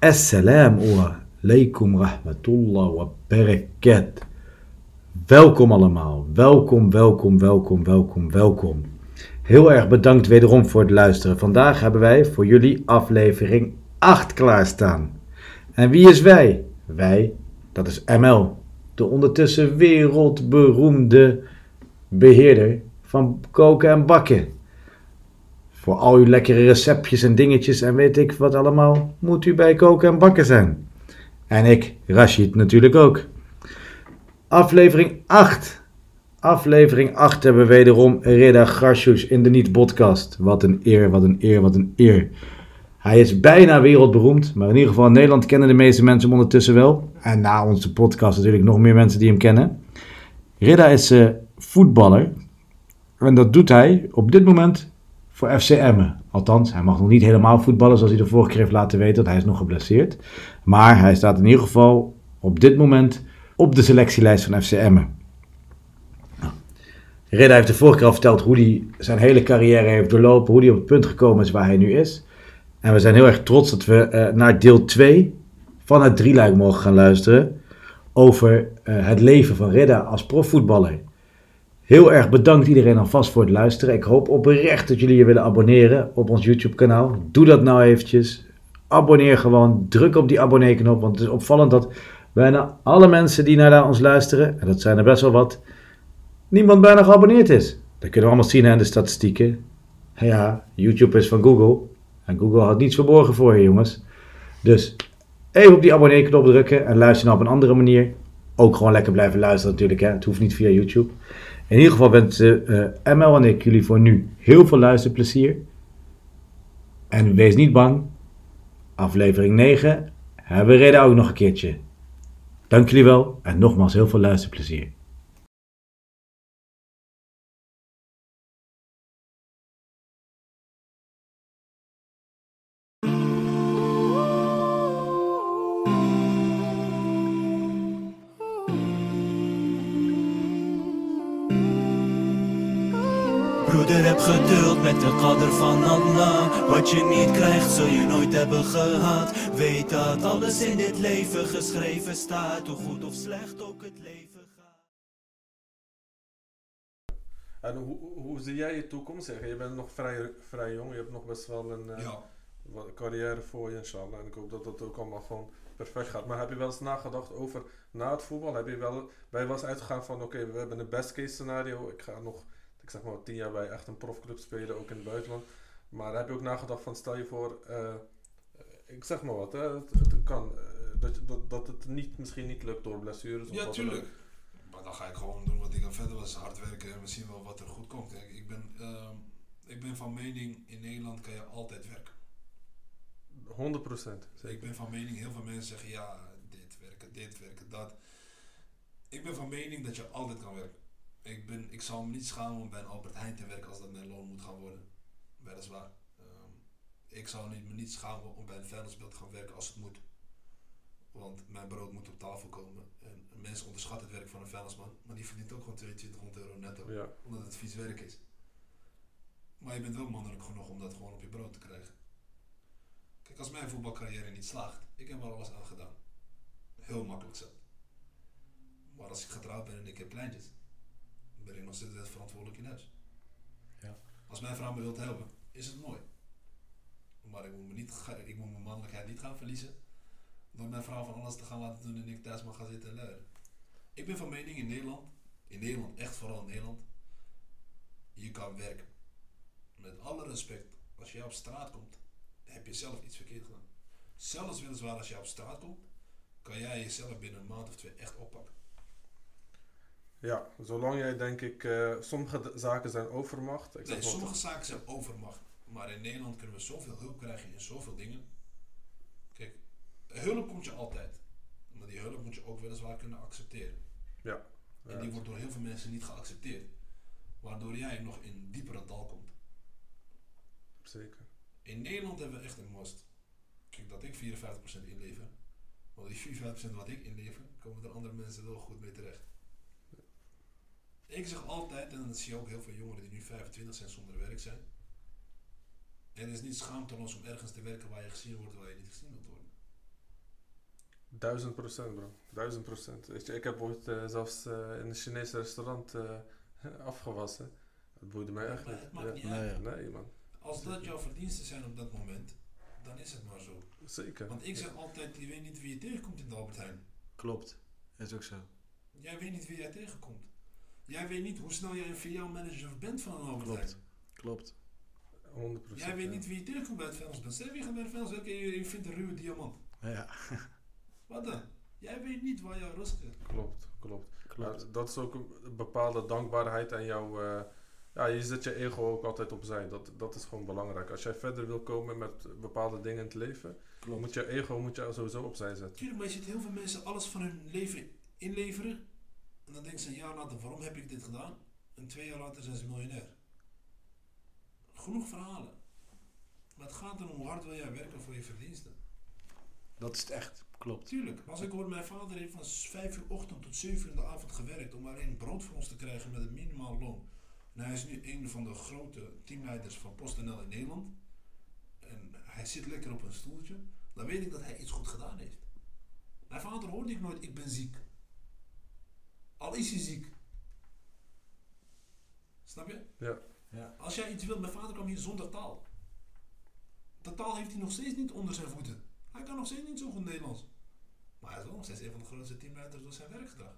Assalamu alaikum rahmatullah wa barakat. Welkom allemaal. Welkom, welkom, welkom, welkom, welkom. Heel erg bedankt wederom voor het luisteren. Vandaag hebben wij voor jullie aflevering 8 klaarstaan. En wie is wij? Wij, dat is ML. De ondertussen wereldberoemde beheerder van koken en bakken. Voor al uw lekkere receptjes en dingetjes en weet ik wat allemaal, moet u bij koken en bakken zijn. En ik, Rashid, natuurlijk ook. Aflevering 8. Aflevering 8 hebben we wederom Reda Garshoes in de Niet-podcast. Wat een eer, wat een eer, wat een eer. Hij is bijna wereldberoemd, maar in ieder geval in Nederland kennen de meeste mensen hem ondertussen wel. En na onze podcast natuurlijk nog meer mensen die hem kennen. Reda is uh, voetballer. En dat doet hij op dit moment voor FC Emmen. Althans, hij mag nog niet helemaal voetballen zoals hij de vorige keer heeft laten weten, want hij is nog geblesseerd. Maar hij staat in ieder geval op dit moment op de selectielijst van FC Emmen. Nou, Reda heeft de vorige keer al verteld hoe hij zijn hele carrière heeft doorlopen, hoe hij op het punt gekomen is waar hij nu is. En we zijn heel erg trots dat we uh, naar deel 2 van het drieluik mogen gaan luisteren over uh, het leven van Reda als profvoetballer. Heel erg bedankt iedereen alvast voor het luisteren. Ik hoop oprecht dat jullie je willen abonneren op ons YouTube kanaal. Doe dat nou eventjes. Abonneer gewoon. Druk op die abonneerknop. Want het is opvallend dat bijna alle mensen die naar ons luisteren, en dat zijn er best wel wat, niemand bijna geabonneerd is. Dat kunnen we allemaal zien aan de statistieken. Ja, YouTube is van Google. En Google had niets verborgen voor je jongens. Dus even op die abonneerknop drukken en luister nou op een andere manier. Ook gewoon lekker blijven luisteren natuurlijk. Hè? Het hoeft niet via YouTube. In ieder geval wensen uh, ML en ik jullie voor nu heel veel luisterplezier. En wees niet bang. Aflevering 9 hebben we reden ook nog een keertje. Dank jullie wel en nogmaals heel veel luisterplezier. Hebben gehad. Weet dat alles in dit leven geschreven staat. Hoe goed of slecht ook het leven gaat. En hoe, hoe zie jij je toekomst? Je bent nog vrij, vrij jong, je hebt nog best wel een uh, Ja. wat- carrière voor je, inshallah. En ik hoop dat dat ook allemaal gewoon perfect gaat. Maar heb je wel eens nagedacht over na het voetbal? Heb je wel, ben je wel eens uitgegaan van, oké, we hebben een best case scenario. Ik ga nog, ik zeg maar, tien jaar bij echt een profclub spelen, ook in het buitenland. Maar heb je ook nagedacht van, stel je voor, eh, ik zeg maar wat, hè, het, het kan, eh, dat, dat, dat het niet, misschien niet lukt door blessures of Ja, wat dan ook. tuurlijk. Maar dan ga ik gewoon doen wat ik aan verder was. Hard werken en we zien wel wat er goed komt. Kijk, ik ben, ehm, ik ben van mening, in Nederland kan je altijd werken. 100 procent. Ik ben van mening, heel veel mensen zeggen ja, dit werken, dit werken, dat. Ik ben van mening dat je altijd kan werken. Ik, ben, ik zal me niet schamen om bij een Albert Heijn te werken als dat mijn loon moet gaan worden. Weliswaar. Ik zal niet, me niet schamen om bij een vuilnisbeeld te gaan werken als het moet. Want mijn brood moet op tafel komen. En mensen onderschatten het werk van een vuilnisman. Maar die verdient ook gewoon 2200 euro netto. Ja. Omdat het vies werk is. Maar je bent wel mannelijk genoeg om dat gewoon op je brood te krijgen. Kijk, als mijn voetbalcarrière niet slaagt, ik heb er alles aan gedaan. Heel makkelijk zo. Maar als ik getrouwd ben en ik heb kleintjes, ben ik nog steeds verantwoordelijk in huis. Ja. Als mijn vrouw me wilt helpen, is het mooi. Maar ik moet, me niet, ik moet mijn mannelijkheid niet gaan verliezen. Door mijn vrouw van alles te gaan laten doen en ik thuis mag gaan zitten en luieren. Ik ben van mening in Nederland, in Nederland, echt vooral in Nederland, je kan werken. Met alle respect, als je op straat komt, heb je zelf iets verkeerd gedaan. Zelfs weliswaar als je op straat komt, kan jij jezelf binnen een maand of twee echt oppakken. Ja, zolang jij denk ik, eh, sommige zaken zijn overmacht. Ik Nee, sommige zaken zijn overmacht. Maar in Nederland kunnen we zoveel hulp krijgen in zoveel dingen. Kijk, hulp komt je altijd. Maar die hulp moet je ook weliswaar kunnen accepteren. Ja. En die wordt door heel veel mensen niet geaccepteerd. Waardoor jij nog in diepere dal komt. Zeker. In Nederland hebben we echt een must. Kijk, dat ik 54% inlever. Want die 54% wat ik inlever, komen er andere mensen wel goed mee terecht. Ik zeg altijd, en dat zie je ook heel veel jongeren die nu 25 zijn zonder werk zijn. Het is niet schaamteloos om ergens te werken waar je gezien wordt waar je niet gezien wilt worden. Duizend procent, bro. Duizend procent. Weet je, ik heb ooit eh, zelfs eh, in een Chinese restaurant eh, afgewassen. Dat boeide mij echt Maar niet. het maakt niet Nee, uit. Nee, man. Als dat jouw verdiensten zijn op dat moment, dan is het maar zo. Zeker. Want ik zeg altijd, je weet niet wie je tegenkomt in de Albert Heijn. Klopt. Is ook zo. Jij weet niet wie jij tegenkomt. Jij weet niet hoe snel jij een filiaalmanager bent van een Albert Heijn. Klopt. Klopt. 100 procent. Jij weet niet wie je tegenkomt bij het vuilnisbed. Stel je gaat bij het en je, je vindt een ruwe diamant. Ja, Wat dan? Jij weet niet waar jouw rust is. Klopt, klopt. klopt. Dat is ook een bepaalde dankbaarheid aan jou. eh, ja, je zet je ego ook altijd opzij. Dat, dat is gewoon belangrijk. Als jij verder wil komen met bepaalde dingen in het leven, Klopt. moet je ego moet je sowieso opzij zetten. Tuurlijk, maar je ziet heel veel mensen alles van hun leven inleveren. En dan denken ze een jaar later, waarom heb ik dit gedaan? En twee jaar later zijn ze miljonair. Genoeg verhalen. Maar het gaat erom hoe hard wil jij werken voor je verdiensten. Dat is het echt. Klopt. Tuurlijk, als ik hoor, mijn vader heeft van 5 uur ochtend tot 7 uur in de avond gewerkt om alleen brood voor ons te krijgen met een minimaal loon. En hij is nu een van de grote teamleiders van PostNL in Nederland. En hij zit lekker op een stoeltje. Dan weet ik dat hij iets goed gedaan heeft. Mijn vader hoorde ik nooit, ik ben ziek. Al is hij ziek. Snap je? Ja. Ja. Als jij iets wil, mijn vader kwam hier zonder taal. De taal heeft hij nog steeds niet onder zijn voeten. Hij kan nog steeds niet zo goed Nederlands. Maar hij is wel nog steeds een van de grootste teamleiders door zijn werkgedrag.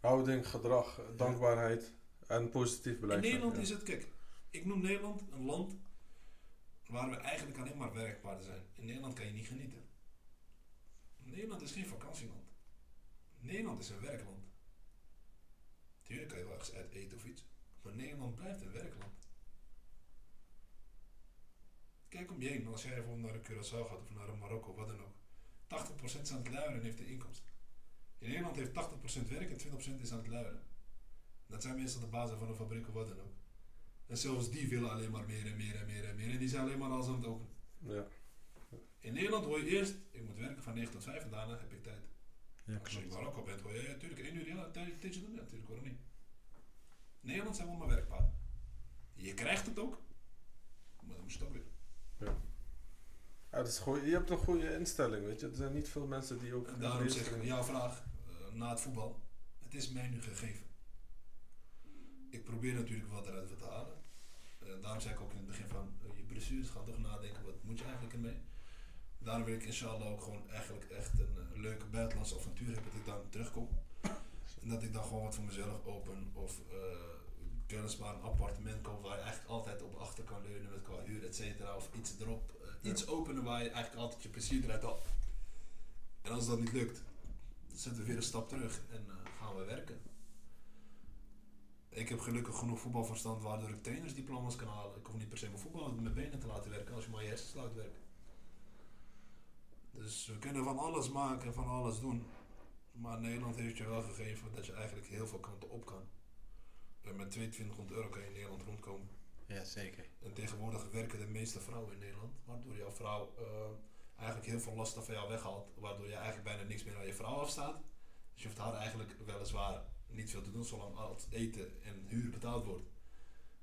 Houding, gedrag, dankbaarheid en positief beleid. In Nederland Ja. is het, kijk, ik noem Nederland een land waar we eigenlijk alleen maar werkpaarden zijn. In Nederland kan je niet genieten. Nederland is geen vakantieland. Nederland is een werkland. Tuurlijk kan je wel ergens uit eten of iets. Maar Nederland blijft een werkland. Kijk om je heen, als jij bijvoorbeeld naar een Curaçao gaat of naar een Marokko, wat dan ook. 80% is aan het luieren en heeft de inkomsten. In Nederland heeft 80% werk en 20% is aan het luieren. Dat zijn meestal de bazen van een fabriek of wat dan ook. En zelfs die willen alleen maar meer en meer en meer en meer. En die zijn alleen maar alles aan het openen. Ja. In Nederland hoor je eerst, ik moet werken van 9 tot 5 en daarna heb ik tijd. Ja, Als je in. Marokko bent, hoor je, natuurlijk, 1 uur ja, een tijd- tijdje doen, ja, natuurlijk, waarom niet? Nederland zijn we allemaal werkpaarden. Je krijgt het ook, maar dan moet je het ook weer. Ja, dat is goed. Je hebt een goede instelling, weet je. Er zijn niet veel mensen die ook... En daarom zeg ik, jouw vraag eh, na het voetbal, het is mij nu gegeven. Ik probeer natuurlijk wat eruit te halen. Eh, daarom zei ik ook in het begin van, eh, je blessures gaan toch nadenken, wat moet je eigenlijk ermee? Daarom wil ik inshallah ook gewoon eigenlijk echt een leuke buitenlandse avontuur hebben dat ik dan terugkom. En dat ik dan gewoon wat voor mezelf open of uh, kennisbaar een appartement koop waar je eigenlijk altijd op achter kan leunen met qua huur, et cetera. Of iets erop, eh, iets openen waar je eigenlijk altijd je plezier eruit haalt. En als dat niet lukt, zetten we weer een stap terug en eh, gaan we werken. Ik heb gelukkig genoeg voetbalverstand waardoor ik trainersdiploma's kan halen. Ik hoef niet per se mijn voetbal met mijn benen te laten werken als je maar je hersens laat werken. Dus we kunnen van alles maken, van alles doen. Maar Nederland heeft je wel gegeven dat je eigenlijk heel veel kanten op kan. En met 2200 euro kan je in Nederland rondkomen. Ja, zeker. En tegenwoordig werken de meeste vrouwen in Nederland, waardoor jouw vrouw eh, eigenlijk heel veel lasten van jou weghaalt, waardoor je eigenlijk bijna niks meer aan je vrouw afstaat. Dus je hoeft haar eigenlijk weliswaar niet veel te doen, zolang al het eten en huur betaald wordt.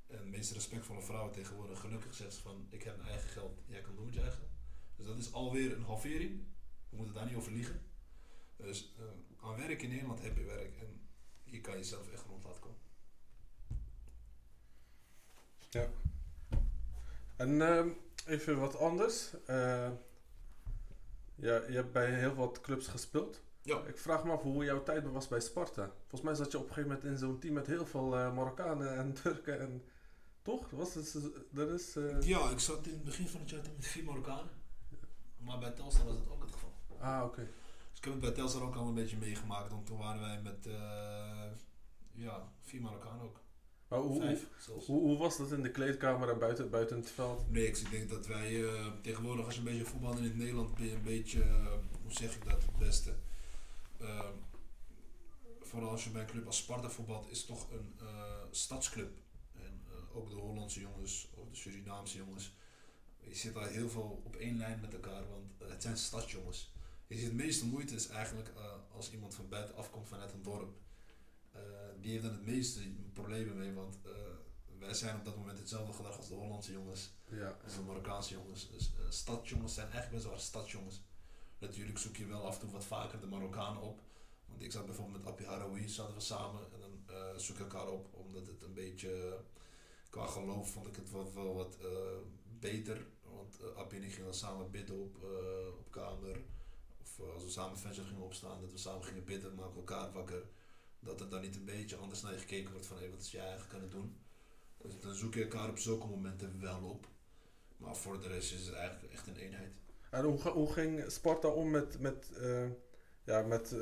En de meest respectvolle vrouwen tegenwoordig gelukkig zegt ze van, ik heb mijn eigen geld, jij kan doen wat je eigen. Dus dat is alweer een halvering. We moeten daar niet over liegen. Dus eh, aan werk in Nederland heb je werk en hier kan je zelf echt rond laten komen. Ja. En ehm, even wat anders. Eh, ja, je hebt bij heel wat clubs gespeeld. Ja. Ik vraag me af hoe jouw tijd was bij Sparta. Volgens mij zat je op een gegeven moment in zo'n team met heel veel eh, Marokkanen en Turken. En, toch? Was het, dat is, Ja, ik zat in het begin van het jaar met vier Marokkanen. Maar bij Telstar was het ook het geval. Ah, oké. Dus heb het bij Telstar ook al een beetje meegemaakt. Want toen waren wij met eh, ja, vier Marokkanen ook. Maar hoe, hoe, Vijf hoe, hoe was dat in de kleedkamer en buiten, buiten het veld? Niks. Ik denk dat wij eh, tegenwoordig als je een beetje voetbal in het Nederland ben je een beetje, eh, hoe zeg ik dat, het beste. Vooral als je bij een club als Sparta voetbalt, is het toch een stadsclub. En ook de Hollandse jongens, of de Surinaamse jongens. Je zit daar heel veel op één lijn met elkaar, want het zijn stadsjongens. Je ziet de meeste moeite is eigenlijk eh, als iemand van buiten afkomt vanuit een dorp. Eh, die heeft dan het meeste problemen mee, want eh, wij zijn op dat moment hetzelfde gedrag als de Hollandse jongens. Ja. als de Marokkaanse jongens. Dus stadsjongens zijn eigenlijk best wel stadsjongens. Natuurlijk zoek je wel af en toe wat vaker de Marokkanen op. Want ik zat bijvoorbeeld met Appie Haroui, zaten we samen en dan zoek ik elkaar op. Omdat het een beetje, qua geloof vond ik het wel, wel wat beter. Want Appie en ik gingen dan samen bidden op, op kamer. Of eh, als we samen Fajr gingen opstaan, dat we samen gingen bidden, maken elkaar wakker. Dat er dan niet een beetje anders naar je gekeken wordt van hé, wat is jij eigenlijk aan het doen. Dus dan zoek je elkaar op zulke momenten wel op. Maar voor de rest is het eigenlijk echt een eenheid. En hoe, hoe ging Sparta om met, met, eh, ja, met eh,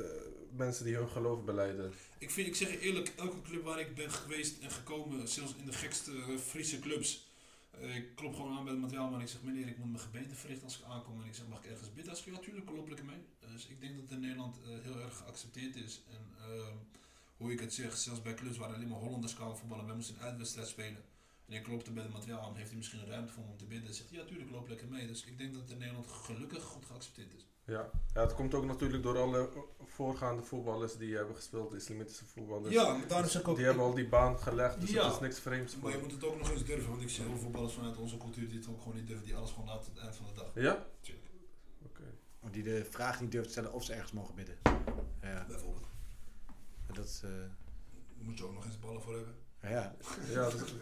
mensen die hun geloof beleiden? Ik, vind, ik zeg je eerlijk, elke club waar ik ben geweest en gekomen, zelfs in de gekste Friese clubs, ik klop gewoon aan bij het materiaal, en ik zeg meneer, ik moet mijn gebeden verrichten als ik aankom. En ik zeg, mag ik ergens bidden? Als ik, ja, tuurlijk, loop lekker mee. Dus ik denk dat het in Nederland eh, heel erg geaccepteerd is. En ehm, hoe ik het zeg, zelfs bij clubs waar alleen maar Hollanders kwamen voetballen, wij moesten een uitwedstrijd spelen. En ik klopte bij het materiaal aan, heeft hij misschien een ruimte voor om te bidden? En zegt hij, ja, tuurlijk, loop lekker mee. Dus ik denk dat het in Nederland gelukkig goed geaccepteerd is. Ja. ja, het komt ook natuurlijk door alle voorgaande voetballers die hebben gespeeld, de islamitische voetballers. ja, daarom zeg ik ook, Die hebben al die baan gelegd, dus Ja. het is niks vreemds Maar voor je moet het ook nog eens durven, want ik zie heel veel voetballers vanuit onze cultuur die het ook gewoon niet durven, die alles gewoon laten tot het eind van de dag. Ja? Tuurlijk. Oké. Die de vraag niet durft te stellen of ze ergens mogen bidden. Ja, Bijvoorbeeld. dat is... eh, Daar moet je ook nog eens ballen voor hebben. ja, Ja, dat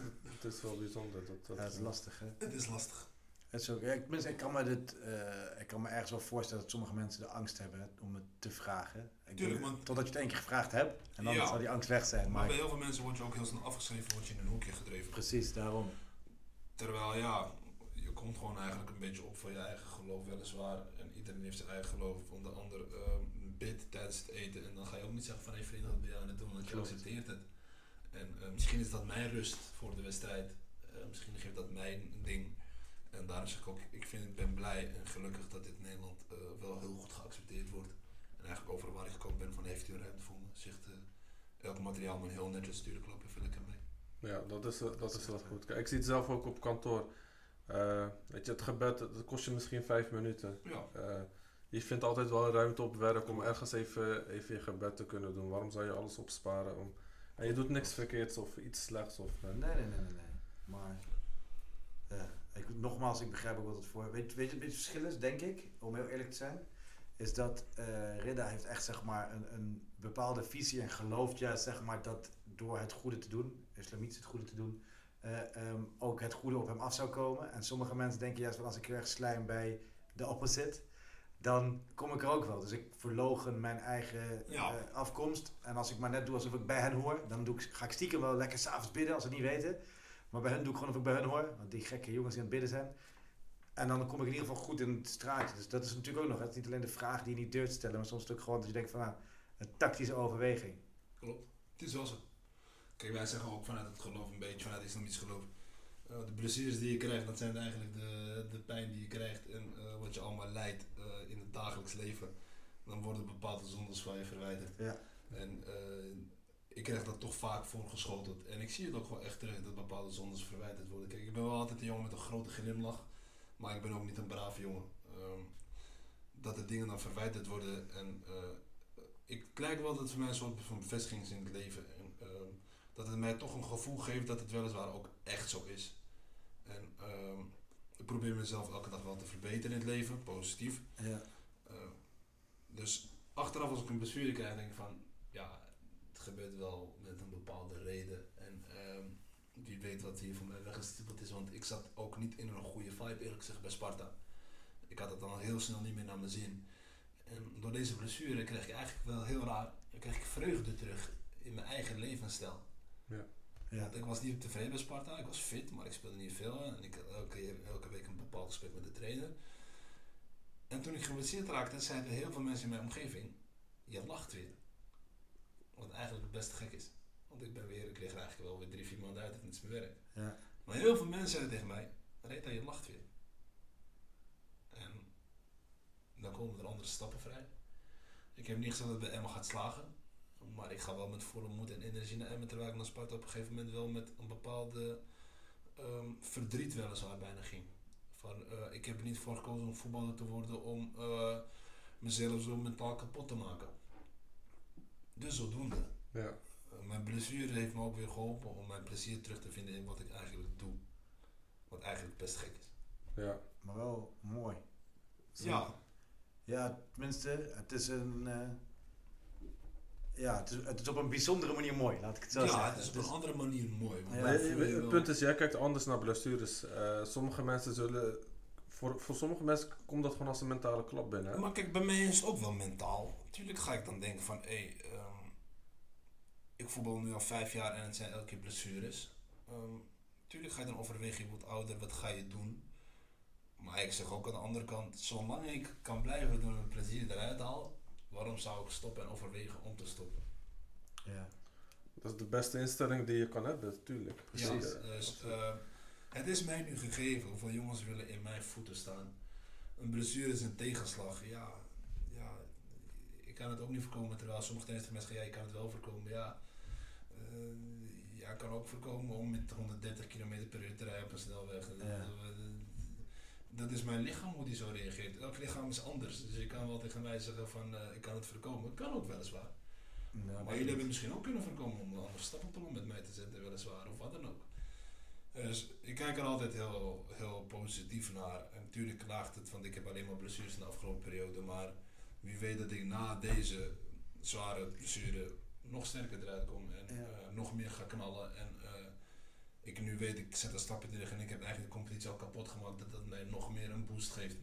het is wel bijzonder. Dat, dat, ja, dat is lastig, hè. Het is lastig. Het is ook, ja, ik, tenminste, ik, kan me dit, eh, ik kan me ergens wel voorstellen dat sommige mensen de angst hebben om het te vragen. Ik Tuurlijk, denk- want- Totdat je het één keer gevraagd hebt. En dan Ja. zal die angst weg zijn. Maar Maar bij heel veel mensen word je ook heel snel afgeschreven, word je in een hoekje gedreven. precies, daarom. Terwijl ja, je komt gewoon eigenlijk een beetje op voor je eigen geloof weliswaar. En iedereen heeft zijn eigen geloof. Om de ander ehm, bidt tijdens het eten. En dan ga je ook niet zeggen van hé vriend, wat ben je aan het doen? Want je accepteert het. En eh, misschien is dat mijn rust voor de wedstrijd. Eh, misschien geeft dat mijn ding. En daarom zeg ik ook, ik vind, ik ben blij en gelukkig dat dit in Nederland eh, wel heel goed geaccepteerd wordt. En eigenlijk overal waar ik gekomen ben van heeft u ruimte voor me? Zegt elk materiaal maar heel netjes sturen, loop even lekker mee. Ja, dat is, dat is wel goed. Kijk, ik zie het zelf ook op kantoor. Weet je, het gebed, dat kost je misschien vijf minuten. Ja, je vindt altijd wel ruimte op werk om ergens even, even je gebed te kunnen doen. Waarom zou je alles opsparen? Om... Je doet niks verkeerds of iets slechts. Of, eh, Nee, nee, nee, nee. Maar ja, ik, nogmaals, ik begrijp ook wat het voor... Weet, weet je wat het verschil is, denk ik, om heel eerlijk te zijn? Is dat eh Ridda heeft echt zeg maar een, een bepaalde visie en gelooft juist zeg maar dat door het goede te doen, islamitisch het goede te doen, eh, ehm, ook het goede op hem af zou komen. En sommige mensen denken juist van als ik erg slijm bij de opposite, dan kom ik er ook wel. Dus ik verlogen mijn eigen Ja. eh, afkomst. En als ik maar net doe alsof ik bij hen hoor, dan doe ik, ga ik stiekem wel lekker s'avonds bidden als ze het niet weten. Maar bij hen doe ik gewoon of ik bij hen hoor. Want die gekke jongens die aan het bidden zijn. En dan kom ik in ieder geval goed in het straatje. Dus dat is natuurlijk ook nog. Het is niet alleen de vraag die je niet durft te stellen. Maar soms ook gewoon dat je denkt van nou, een tactische overweging. Klopt. Het is wel zo. Kijk, wij zeggen ook vanuit het geloof een beetje, vanuit het islamitisch geloof. Eh, de blessures die je krijgt, dat zijn eigenlijk de, de pijn die je krijgt en eh, wat je allemaal lijdt eh, in het dagelijks leven. Dan worden bepaalde zondes van je verwijderd. Ja. En ik krijg dat toch vaak voorgeschoteld. En ik zie het ook wel echt terug dat bepaalde zondes verwijderd worden. Kijk, ik ben wel altijd een jongen met een grote glimlach, maar ik ben ook niet een braaf jongen. Ehm, dat de dingen dan verwijderd worden en ik lijkt wel dat het voor mij een soort van bevestiging is in het leven. En, ehm, dat het mij toch een gevoel geeft dat het weliswaar ook echt zo is. En ehm, ik probeer mezelf elke dag wel te verbeteren in het leven, positief. Ja. Ehm, dus achteraf als ik een blessure krijg, denk ik van, ja, het gebeurt wel met een bepaalde reden. En ehm, wie weet wat hier voor mij weggestippeld is, want ik zat ook niet in een goede vibe eerlijk gezegd bij Sparta. Ik had het dan heel snel niet meer naar mijn zin. En door deze blessure kreeg ik eigenlijk wel heel raar, kreeg ik vreugde terug in mijn eigen levensstijl. Ja. Want ik was niet tevreden bij Sparta, ik was fit, maar ik speelde niet veel. En ik had elke, keer, elke week een bepaald gesprek met de trainer. En toen ik geblesseerd raakte, zeiden heel veel mensen in mijn omgeving, je lacht weer. Wat eigenlijk best gek is. Want ik ben weer, ik kreeg er eigenlijk wel weer drie, vier maanden uit en het is mijn werk. Ja. Maar heel veel mensen zeiden tegen mij, Reta, je lacht weer. En dan komen er andere stappen vrij. Ik heb niet gezegd dat het bij Emma gaat slagen. Maar ik ga wel met volle moed en energie naar Emmen. Terwijl ik naar Sparta op een gegeven moment wel met een bepaalde ehm, verdriet weliswaar bijna ging. Van, eh, ik heb er niet voor gekozen om voetballer te worden om eh, mezelf zo mentaal kapot te maken. Dus zodoende. ja. Uh, mijn blessure heeft me ook weer geholpen om mijn plezier terug te vinden in wat ik eigenlijk doe. Wat eigenlijk best gek is. ja. Maar wel mooi. Zo- Ja, Ja, Ja, tenminste, het is een... ja, het is, het is op een bijzondere manier mooi, laat ik het zo ja, zeggen. het is op Dus- een andere manier mooi. Ja. het punt is, jij kijkt anders naar blessures. Eh, sommige mensen zullen... Voor, voor sommige mensen komt dat gewoon als een mentale klap binnen. hè? Maar kijk, bij mij is het ook wel mentaal. Natuurlijk ga ik dan denken van, hé, ehm, ik voetbal nu al vijf jaar en het zijn elke keer blessures. Ehm tuurlijk ga je dan overwegen, je wordt ouder, wat ga je doen? Maar ik zeg ook aan de andere kant, zolang ik kan blijven doen en het plezier eruit haal, waarom zou ik stoppen en overwegen om te stoppen? ja. Dat is de beste instelling die je kan hebben, natuurlijk. Precies. Ja, dus, eh, het is mij nu gegeven, hoeveel jongens willen in mijn voeten staan. Een blessure is een tegenslag, ja, ja, ik kan het ook niet voorkomen, terwijl sommige mensen zeggen, ja, je kan het wel voorkomen, ja. Eh, ja, ik kan ook voorkomen om met 130 km per uur te rijden op een snelweg. Ja. Dat- is mijn lichaam hoe die zo reageert. Elk lichaam is anders. Dus je kan wel tegen mij zeggen van eh, ik kan het voorkomen. Kan ook weliswaar. Ja, Maar jullie hebben het misschien ook kunnen voorkomen om een andere stappenplan met mij te zetten, weliswaar, of wat dan ook. Dus ik kijk er altijd heel, heel positief naar. En natuurlijk klaagt het, want ik heb alleen maar blessures in de afgelopen periode. Maar wie weet dat ik na deze zware blessure nog sterker eruit kom en Ja. eh, nog meer ga knallen. En ik nu weet, ik zet een stapje terug en ik heb eigenlijk de competitie al kapot gemaakt. Dat dat mij nog meer een boost geeft.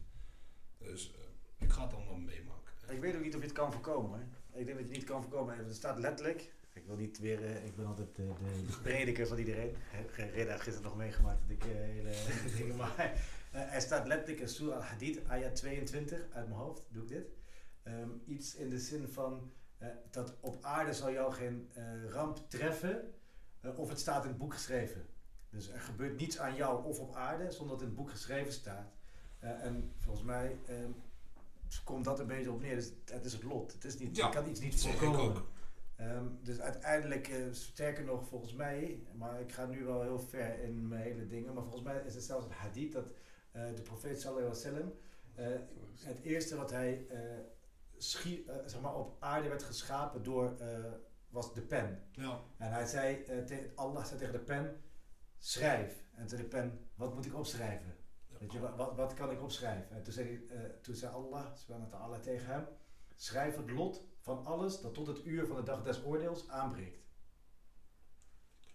Dus eh, ik ga het allemaal meemaken. Ik weet ook niet of je het kan voorkomen. Hoor. Ik denk dat je het niet kan voorkomen. Er staat letterlijk. Ik wil niet weer. eh, ik ben altijd de, de, prediker van iedereen. Reda heeft gisteren nog meegemaakt dat ik eh, hele dingen. Maar er staat letterlijk in Surah al-Hadid, ayat 22, uit mijn hoofd doe ik dit. Ehm, iets in de zin van dat op aarde zal jou geen ramp treffen. of het staat in het boek geschreven. Dus er gebeurt niets aan jou of op aarde zonder dat in het boek geschreven staat. Eh, en volgens mij ehm, komt dat een beetje op neer. Dus het is het lot. Het is niet, Ja, je kan iets niet voorkomen. Ehm, dus uiteindelijk, eh, sterker nog volgens mij, maar ik ga nu wel heel ver in mijn hele dingen, maar volgens mij is het zelfs een hadith dat eh, de profeet sallallahu alaihi wasallam, het eerste wat hij schie- zeg maar op aarde werd geschapen door, was de pen. Ja. En hij zei, Allah zei tegen de pen, schrijf. En zei de pen, wat moet ik opschrijven? Weet je, wat, wat, kan ik opschrijven? En toen zei, hij, eh, toen zei Allah, subhanahu wa ta'ala, tegen hem, schrijf het lot van alles dat tot het uur van de dag des oordeels aanbreekt.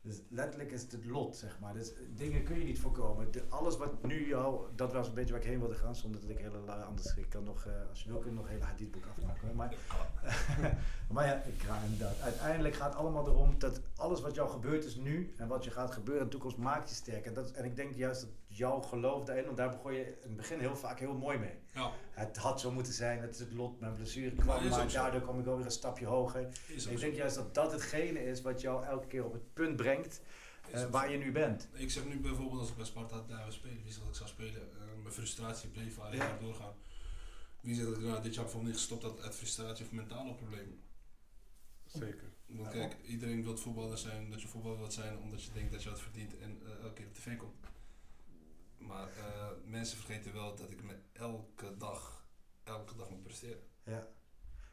Dus letterlijk is het het lot, zeg maar. Dus dingen kun je niet voorkomen. Alles wat nu jou, dat was een beetje waar ik heen wilde gaan, zonder dat ik hele anders, ik kan nog, eh, als je wil, kun je nog een hele hadithboek afmaken. Maar, maar ja, ik ga inderdaad. Uiteindelijk gaat het allemaal erom dat alles wat jou gebeurt is nu en wat je gaat gebeuren in de toekomst maakt je sterk. En, dat, en ik denk juist dat jouw geloof daarin, want daar begon je in het begin heel vaak heel mooi mee. Ja, Het had zo moeten zijn, het is het lot, mijn blessure Maar kwam, maar ook zo. daardoor kwam ik wel weer een stapje hoger. is ook Ik zo. denk juist dat dat hetgene is wat jou elke keer op het punt brengt eh, ook waar zo. je nu bent. Ik zeg nu bijvoorbeeld als ik bij Sparta daar spelen, wie zegt dat ik zou spelen, eh, mijn frustratie bleef Ja. ja. doorgaan. Wie zegt dat ik nou, dit jaar bijvoorbeeld niet gestopt had uit frustratie of mentale problemen. Zeker. Want kijk, iedereen wil voetballer zijn, dat je voetballer wilt zijn omdat je denkt dat je wat verdient en eh, elke keer op tv komt. Maar eh, mensen vergeten wel dat ik me elke dag, elke dag moet presteren. Ja.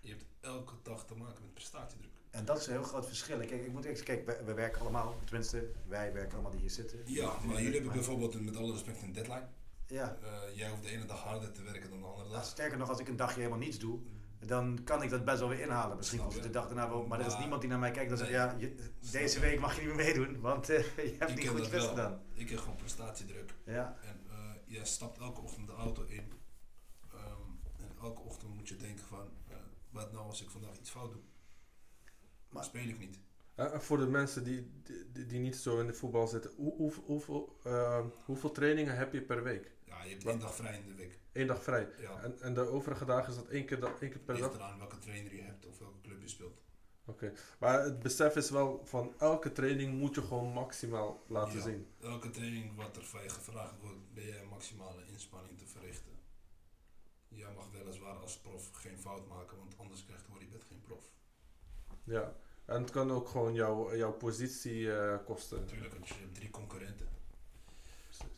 Je hebt elke dag te maken met prestatiedruk. En dat is een heel groot verschil. Kijk, ik moet eerst, kijk, we, we werken allemaal, tenminste, wij werken allemaal die hier zitten. Ja, maar jullie hebben bijvoorbeeld met alle respect een deadline. Ja, Eh, jij hoeft de ene dag harder te werken dan de andere Nou, dag. sterker nog, als ik een dagje helemaal niets doe, dan kan ik dat best wel weer inhalen. Misschien je. de dag daarna wel, maar er is niemand die naar mij kijkt en zegt, ja, je- deze week mag je niet meer meedoen, want eh, je hebt Ik niet goed best gedaan. Ik heb gewoon prestatiedruk. Ja, En eh jij stapt elke ochtend de auto in. Ehm, en elke ochtend moet je denken van, eh, wat nou als ik vandaag iets fout doe? Maar speel ik niet. Eh, voor de mensen die, die, die niet zo in de voetbal zitten, hoe, hoe, hoeveel, eh, hoeveel trainingen heb je per week? Ja, je hebt één dag vrij in de week. Eén dag vrij. Ja, En, en de overige dagen is dat één keer, één keer per dag? eraan welke trainer je hebt of welke club je speelt. Oké. Maar het besef is wel van elke training moet je gewoon maximaal laten Ja. zien. Elke training wat er van je gevraagd wordt, ben een maximale inspanning te verrichten. Jij mag weliswaar als prof geen fout maken, want anders krijgt hoor je bent geen prof. Ja. En het kan ook gewoon jouw, jouw positie eh, kosten. Natuurlijk, want je hebt drie concurrenten.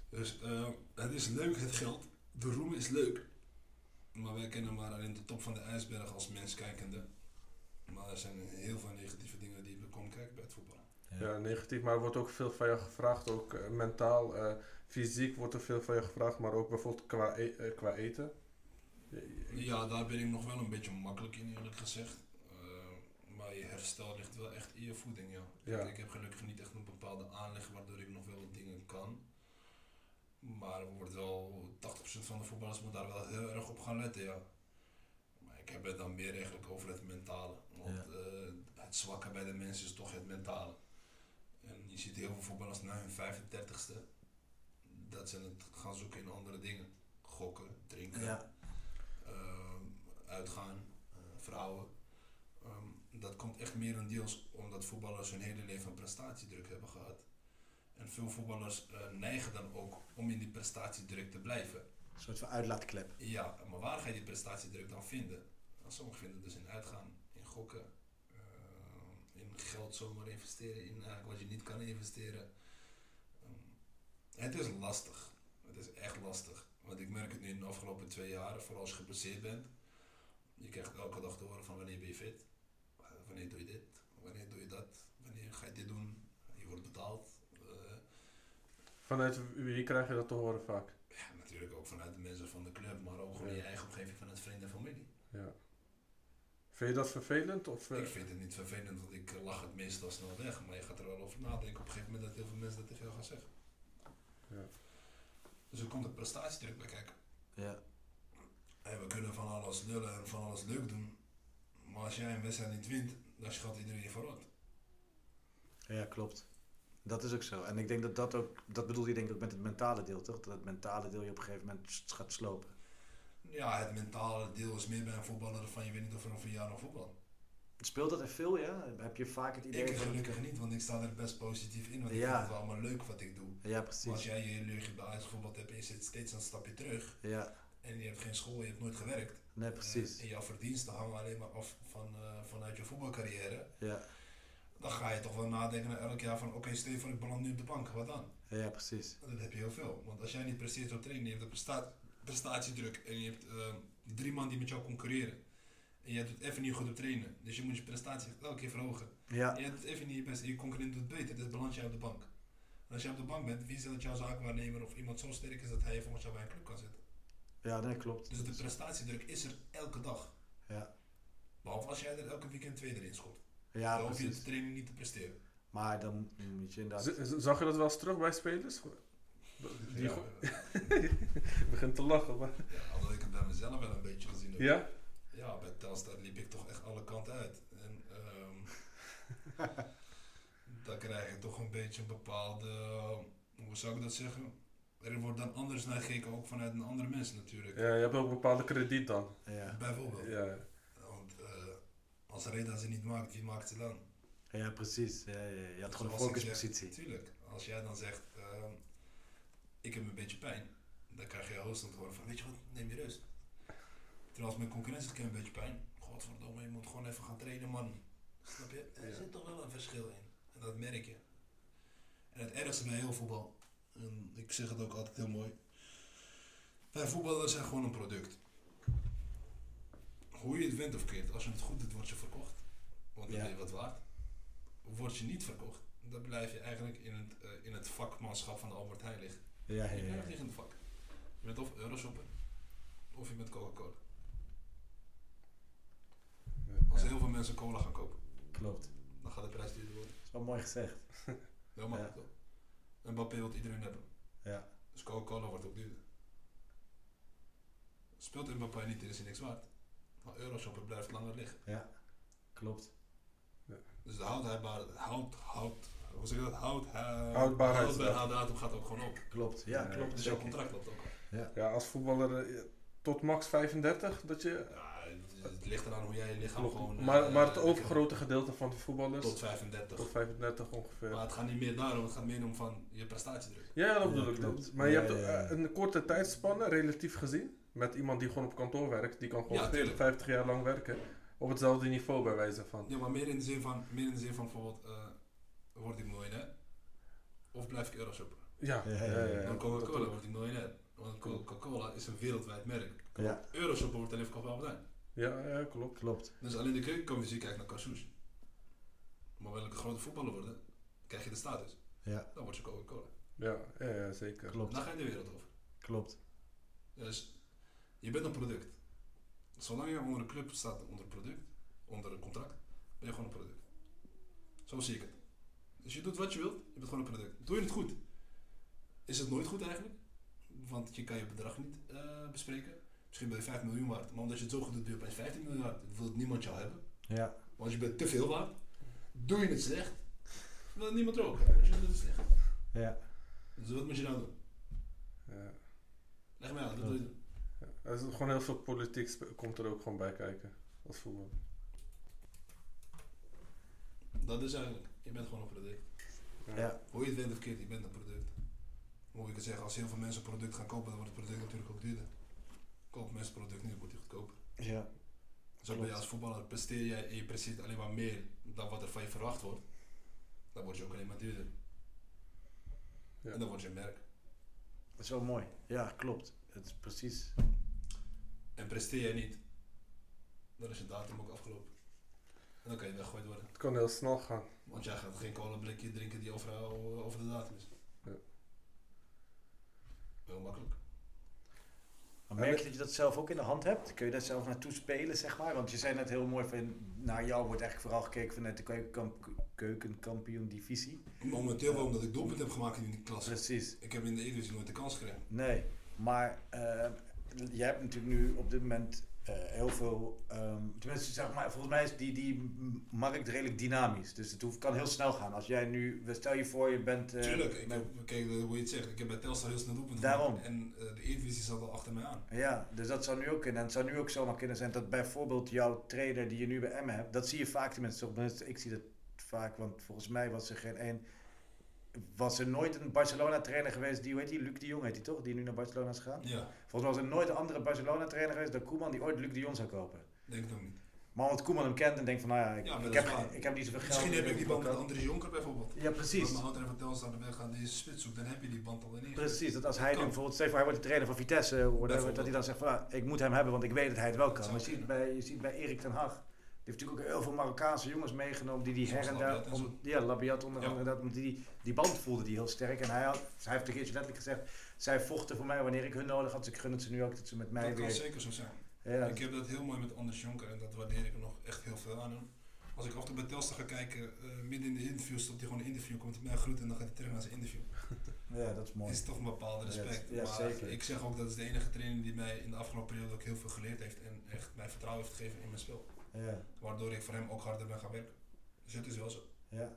Dus eh, het is leuk, het geld. De roem is leuk. Maar wij kennen maar alleen de top van de ijsberg als mens kijkende. Maar er zijn heel veel negatieve dingen die we komen kijken bij het voetbal. Ja, negatief. Maar er wordt ook veel van je gevraagd. Ook eh, mentaal, eh, fysiek wordt er veel van je gevraagd. Maar ook bijvoorbeeld qua, e- eh, qua eten. Ja, daar ben ik nog wel een beetje makkelijk in, eerlijk gezegd. Eh, maar je herstel ligt wel echt in je voeding, ja. Ik heb gelukkig niet echt een bepaalde aanleg waardoor ik nog wel wat dingen kan. Maar er wordt wel, 80% van de voetballers moet daar wel heel erg op gaan letten, ja. Maar ik heb het dan meer eigenlijk over het mentale. Want Ja. eh, het zwakke bij de mensen is toch het mentale. En je ziet heel veel voetballers na hun 35ste dat ze het gaan zoeken in andere dingen. Gokken, drinken, Ja, ehm, uitgaan, eh, vrouwen. Ehm, dat komt echt merendeels omdat voetballers hun hele leven een prestatiedruk hebben gehad. En veel voetballers eh, neigen dan ook om in die prestatiedruk te blijven. een soort van uitlaatklep. Ja, maar waar ga je die prestatiedruk dan vinden? Nou, sommigen vinden het dus in uitgaan, in gokken, eh, in geld zomaar investeren, in eigenlijk wat je niet kan investeren. Ehm, het is lastig. Het is echt lastig. Want ik merk het nu in de afgelopen twee jaar, vooral als je geblesseerd bent. Je krijgt elke dag te horen van wanneer ben je fit? Wanneer doe je dit? Wanneer doe je dat? Wanneer ga je dit doen? Je wordt betaald. Vanuit wie krijg je dat te horen vaak? ja, natuurlijk ook vanuit de mensen van de club, maar ook gewoon in je eigen omgeving vanuit vrienden en familie. Ja. Vind je dat vervelend? Of, eh, Ik vind het niet vervelend, want ik lach het meestal snel weg. Maar je gaat er wel over nadenken op een gegeven moment dat heel veel mensen dat tegen jou gaan zeggen. Ja. Dus er komt een prestatiedruk bij kijken. Ja, En we kunnen van alles lullen en van alles leuk doen. Maar als jij een wedstrijd niet wint, dan schat iedereen je vooruit. ja, klopt. Dat is ook zo. En ik denk dat dat ook, dat bedoel je denk ik ook met het mentale deel, toch? Dat het mentale deel je op een gegeven moment gaat slopen. Ja, het mentale deel is meer bij een voetballer van je weet niet of er over een jaar nog voetbal. Speelt dat er veel, ja? Heb je vaak het idee Ik gelukkig niet, want ik sta er best positief in. Want ik vind het allemaal leuk wat ik doe. Ja, Maar als precies. jij je hele leven bij voetbal hebt en je zit steeds een stapje terug. Ja, En je hebt geen school, je hebt nooit gewerkt. nee, precies. Eh, en jouw verdiensten hangen alleen maar af van, eh, vanuit je voetbalcarrière. Ja, Dan ga je toch wel nadenken elk jaar van oké, je voor ik beland nu op de bank, wat dan? ja, precies. Dat heb je heel veel. Want als jij niet presteert op training, je hebt een presta- prestatiedruk en je hebt eh, drie man die met jou concurreren. En je doet even niet goed op trainen. Dus je moet je prestatie elke keer verhogen. Ja, En je doet even niet je best en je concurrent doet beter, dus beland jij op de bank. En als jij op de bank bent, wie zegt dat jouw zaakwaarnemer of iemand zo sterk is dat hij volgens jou bij een club kan zitten? ja nee, klopt. Dus de prestatiedruk is er elke dag. Ja, Behalve als jij er elke weekend twee erin schot. Ja dan hoef je de training niet te presteren. Maar dan moet je inderdaad... Z- Zag je dat wel eens terug bij spelers? Die ja, begint te lachen. Maar... ja, alhoewel ik het bij mezelf wel een beetje gezien heb. Ja? Ja, bij Telstar liep ik toch echt alle kanten uit. En ehm dan krijg je toch een beetje een bepaalde, hoe zou ik dat zeggen? Er wordt dan anders naar gekeken, ook vanuit een andere mensen natuurlijk. ja, je hebt ook een bepaalde krediet dan. Ja, Bijvoorbeeld. Ja, als Reda ze niet maakt, wie maakt ze dan? ja precies. Ja, ja, je had gewoon een focuspositie. Tuurlijk. Als jij dan zegt, ehm, ik heb een beetje pijn, dan krijg je host te horen van, weet je wat, neem je rust. Terwijl als mijn concurrentie zegt, ik heb een beetje pijn. Godverdomme, je moet gewoon even gaan trainen, man. Snap je? Er Ja. zit toch wel een verschil in. En dat merk je. En het ergste bij heel voetbal, en ik zeg het ook altijd heel mooi. Wij voetballers zijn gewoon een product. Hoe je het wint of keert, als je het goed doet, word je verkocht. Want dan ben je wat waard. Word je niet verkocht, dan blijf je eigenlijk in het, eh, in het vakmanschap van de Albert Heijn liggen. Ja, ja, Je blijft liggen in het vak. Je bent of Euroshopper, of je bent Coca-Cola. Als heel veel mensen cola gaan kopen, Klopt. dan gaat de prijs duurder worden. Dat is wel mooi gezegd. Heel makkelijk toch? En Mbappé wil iedereen hebben. Ja, Dus Coca-Cola wordt ook duurder. Speelt Mbappé niet, dan is hij niks waard. Maar Euroshopper blijft langer liggen. ja. Klopt. Dus de houdbaarheid, houd, houd, hoe zeg je dat? Houd, Houdbaarheidsdatum. houdbaarheidsdatum gaat ook gewoon op. Klopt. Ja, Ja, klopt. Dus jouw contract loopt ook op. ja als voetballer eh, tot max 35, dat je... Ja, het, het ligt eraan hoe jij je lichaam Klopt. gewoon... maar, eh, maar het eh, overgrote gedeelte van de voetballers, Tot 35. tot 35 ongeveer. Maar het gaat niet meer daarom, het gaat meer om van je prestatiedruk. Ja, ja, dat bedoel Ja, ik. klopt. Maar je Ja, hebt ja, ja. eh, een korte tijdspanne, relatief gezien, met iemand die gewoon op kantoor werkt, die kan gewoon Ja, 40, tuurlijk. 50 jaar lang werken, op hetzelfde niveau bij wijze van. Ja, maar meer in de zin van, meer in de zin van bijvoorbeeld, eh, word ik miljonair? Of blijf ik Euroshopper? Ja, Ja, ja, ja, ja, ja. ja. Dan Coca-Cola wordt ik miljonair. Want Coca-Cola is een wereldwijd merk. Ja, Euroshopper wordt alleen verkocht bij Albert Heijn. Ja, ja, klopt. klopt. Dus alleen de keukencompetitie kijkt naar Cassous. Maar wil ik een grote voetballer worden, krijg je de status. Ja, Dan word je Coca-Cola. Ja, ja, ja, zeker. klopt. Dan ga je de wereld over. Klopt. Dus je bent een product. Zolang je onder een club staat, onder een product, onder een contract, ben je gewoon een product. Zo zie ik het. Dus je doet wat je wilt, je bent gewoon een product. Doe je het goed? Is het nooit goed eigenlijk? Want je kan je bedrag niet eh, bespreken. Misschien ben je 5 miljoen waard, maar omdat je het zo goed doet, ben je opeens 15 miljoen waard. Wil het niemand jou hebben. Ja. Want je bent te veel waard. Doe je het slecht, wil het niemand er ook hebben. Dus je doet het slecht. Ja. Dus wat moet je nou doen? Ja. Leg mij uit, wat doe je doen? Er is gewoon heel veel politiek komt er ook gewoon bij kijken. Als voetbal. Dat is eigenlijk, je bent gewoon een product. Ja. Hoe je het went of keert, je bent een product. Hoe moet ik het zeggen, als heel veel mensen een product gaan kopen, dan wordt het product natuurlijk ook duurder. Kopen mensen het product niet, dan wordt het goedkoper. Ja. Zo ben je Klopt. als voetballer, presteer jij en je presteert alleen maar meer dan wat er van je verwacht wordt, dan word je ook alleen maar duurder. Ja. En dan word je een merk. Dat is wel mooi. Ja, klopt. Het is precies. En presteer jij niet, dan is je datum ook afgelopen. En dan kan je weggegooid worden. Het kan heel snel gaan. Want jij gaat geen cola blikje drinken die over, over de datum is. Ja. Heel makkelijk. Maar merk je dat je dat zelf ook in de hand hebt? Kun je daar zelf naartoe spelen, zeg maar? Want je zei net heel mooi van, naar jou wordt eigenlijk vooral gekeken vanuit de keukenkamp, keukenkampioen divisie. Momenteel wel omdat ik doelpunt heb gemaakt in die klasse. Precies. Ik heb in de Eredivisie nooit de kans gekregen. Nee, maar eh, je hebt natuurlijk nu op dit moment eh, heel veel, ehm, tenminste zeg maar, volgens mij is die, die markt redelijk dynamisch. Dus het hoeft, kan heel snel gaan. Als jij nu, stel je voor je bent... eh, Tuurlijk, ik met- heb, kijk eh, hoe je het zegt, ik heb bij Telstar heel snel doelpunt Daarom. En eh, de Eredivisie zat al achter mij aan. Ja, dus dat zou nu ook kunnen. En het zou nu ook zomaar kunnen zijn dat bijvoorbeeld jouw trainer die je nu bij Emmen hebt, dat zie je vaak tenminste. Ik zie dat vaak, want volgens mij was er geen één. Was er nooit een Barcelona-trainer geweest, die, hoe heet die? Luc de Jong heet die toch? Die nu naar Barcelona is gegaan? Ja, Volgens mij was er nooit een andere Barcelona-trainer geweest dan Koeman die ooit Luc de Jong zou kopen. denk het ook niet. Maar omdat Koeman hem kent en denkt van, nou ja, ik, Ja, ik, heb, ik heb niet zoveel geld. Misschien heb ik ik die band met Andries Jonker bijvoorbeeld. Ja, precies. Als mijn ouder van Telstar de weg gaat deze spits zoekt, dan heb je die band al in Precies, dat als hij Kan. nu bijvoorbeeld, voor, hij wordt de trainer van Vitesse, whatever, dat hij dan zegt van, ah, ik moet hem hebben, want ik weet dat hij het wel kan. Maar je ziet, bij, je ziet bij Erik ten Hag, die heeft natuurlijk ook heel veel Marokkaanse jongens meegenomen, die die her en daar, om, ja, Labiat onder andere, dat, die, die band voelde die heel sterk. En hij, had, hij heeft tegen Geertje letterlijk gezegd, zij vochten voor mij wanneer ik hun nodig had, dus ik gun het ze nu ook dat ze met mij Dat kan weer... zeker zo zijn. Ja, Ik heb dat heel mooi met Anders Jonker en dat waardeer ik nog echt heel veel aan hem. Als ik af en toe bij Telstar ga kijken, eh, midden in de interview stopt hij gewoon een interview, komt hij mij groeten en dan gaat hij terug naar zijn interview. ja, dat is mooi. is toch een bepaalde respect. Ja, ja, maar zeker. ik zeg ook dat is de enige trainer die mij in de afgelopen periode ook heel veel geleerd heeft en echt mij vertrouwen heeft gegeven in mijn spel. Ja, Waardoor ik voor hem ook harder ben gaan werken. Dus het is wel zo. ja.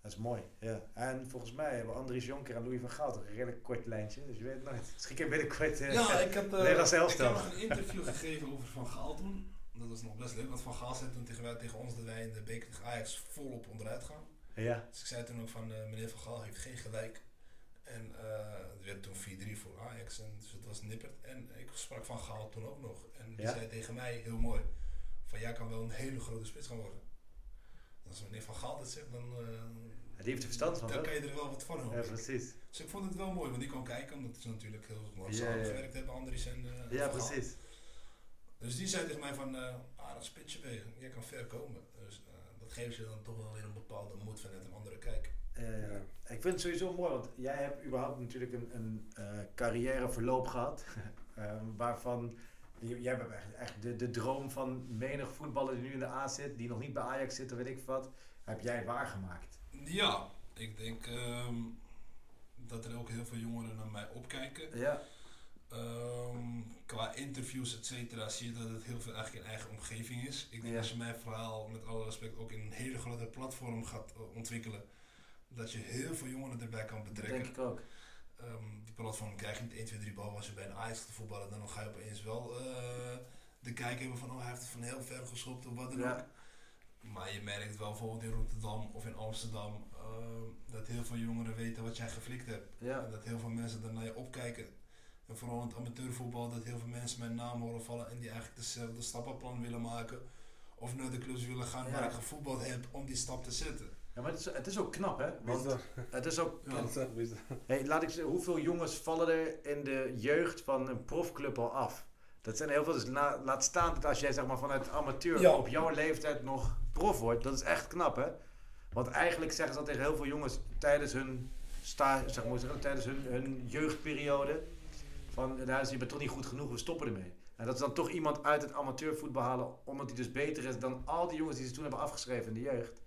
Dat is mooi, ja. En volgens mij hebben Andries Jonker en Louis van Gaal toch een redelijk kort lijntje, dus je weet het nooit. Misschien je binnenkort... eh, Ja, ik heb, eh, ik heb nog een interview gegeven over Van Gaal toen. Dat was nog best leuk, want Van Gaal zei toen tegen, wij, tegen ons dat wij in de beker tegen Ajax volop onderuit gaan. ja. Dus ik zei toen ook van, eh, meneer Van Gaal heeft geen gelijk. En het werd toen 4-3 voor Ajax, en dus het was nipperd. En ik sprak Van Gaal toen ook nog. En die Ja? zei tegen mij, heel mooi, van jij kan wel een hele grote spits gaan worden. Als meneer Van Gaal dit zegt, dan, eh, Die heeft er verstand van, dan kan je er wel wat van Ja, horen. precies. dus ik vond het wel mooi, want die kwam kijken, omdat ze natuurlijk heel lang Ja, samen ja. gewerkt hebben, Andries en eh, Ja, precies. Dus die zei tegen mij van, eh aardig spitsje ben je, jij kan ver komen. Dus dat geeft je dan toch wel weer een bepaalde moed vanuit een andere kijk. Ja. Ik vind het sowieso mooi, want jij hebt überhaupt natuurlijk een, een carrièreverloop gehad. waarvan jij hebt echt, echt de, de droom van menig voetballer die nu in de A zit, die nog niet bij Ajax zit of weet ik wat, heb jij waargemaakt. Ja, ik denk ehm, dat er ook heel veel jongeren naar mij opkijken. Ja, Ehm, qua interviews, et cetera, zie je dat het heel veel eigenlijk in eigen omgeving is. Ik denk Ja. als je mijn verhaal met alle respect ook in een hele grote platform gaat eh, ontwikkelen, dat je heel veel jongeren erbij kan dat betrekken. denk ik ook. Ehm, die platform krijg je niet 1, 2, 3 behalve als je bij een Ajax gaat voetballen, dan ga je opeens wel eh, de kijk hebben van oh, hij heeft het van heel ver geschopt of wat dan ook. Maar je merkt wel bijvoorbeeld in Rotterdam of in Amsterdam ehm, dat heel veel jongeren weten wat jij geflikt hebt. ja, En dat heel veel mensen daar naar je opkijken. En vooral in het amateurvoetbal dat heel veel mensen mijn naam horen vallen en die eigenlijk dezelfde stappenplan willen maken. Of naar de clubs willen gaan Ja. waar ik gevoetbald heb om die stap te zetten. Ja maar het is, het is ook knap, hè? Is Want het is ook. Ja. Is is? Hey, laat ik zeggen, hoeveel jongens vallen er in de jeugd van een profclub al af? Dat zijn heel veel. Dus la- laat staan dat als jij zeg maar, vanuit amateur Ja. op jouw leeftijd nog prof wordt, dat is echt knap, hè? Want eigenlijk zeggen ze dat tegen heel veel jongens tijdens hun, sta, zeg maar, tijdens hun, hun jeugdperiode. Van, nou, je bent toch niet goed genoeg, we stoppen ermee. En dat is dan toch iemand uit het amateurvoetbal halen, omdat hij dus beter is dan al die jongens die ze toen hebben afgeschreven in de jeugd.